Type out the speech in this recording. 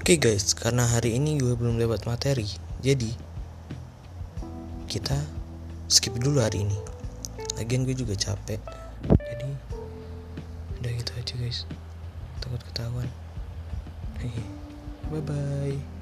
Oke guys, karena hari ini gue belum lewat materi, jadi kita skip dulu hari ini. Lagian gue juga capek, jadi udah gitu aja guys. Takut ketahuan. Bye bye.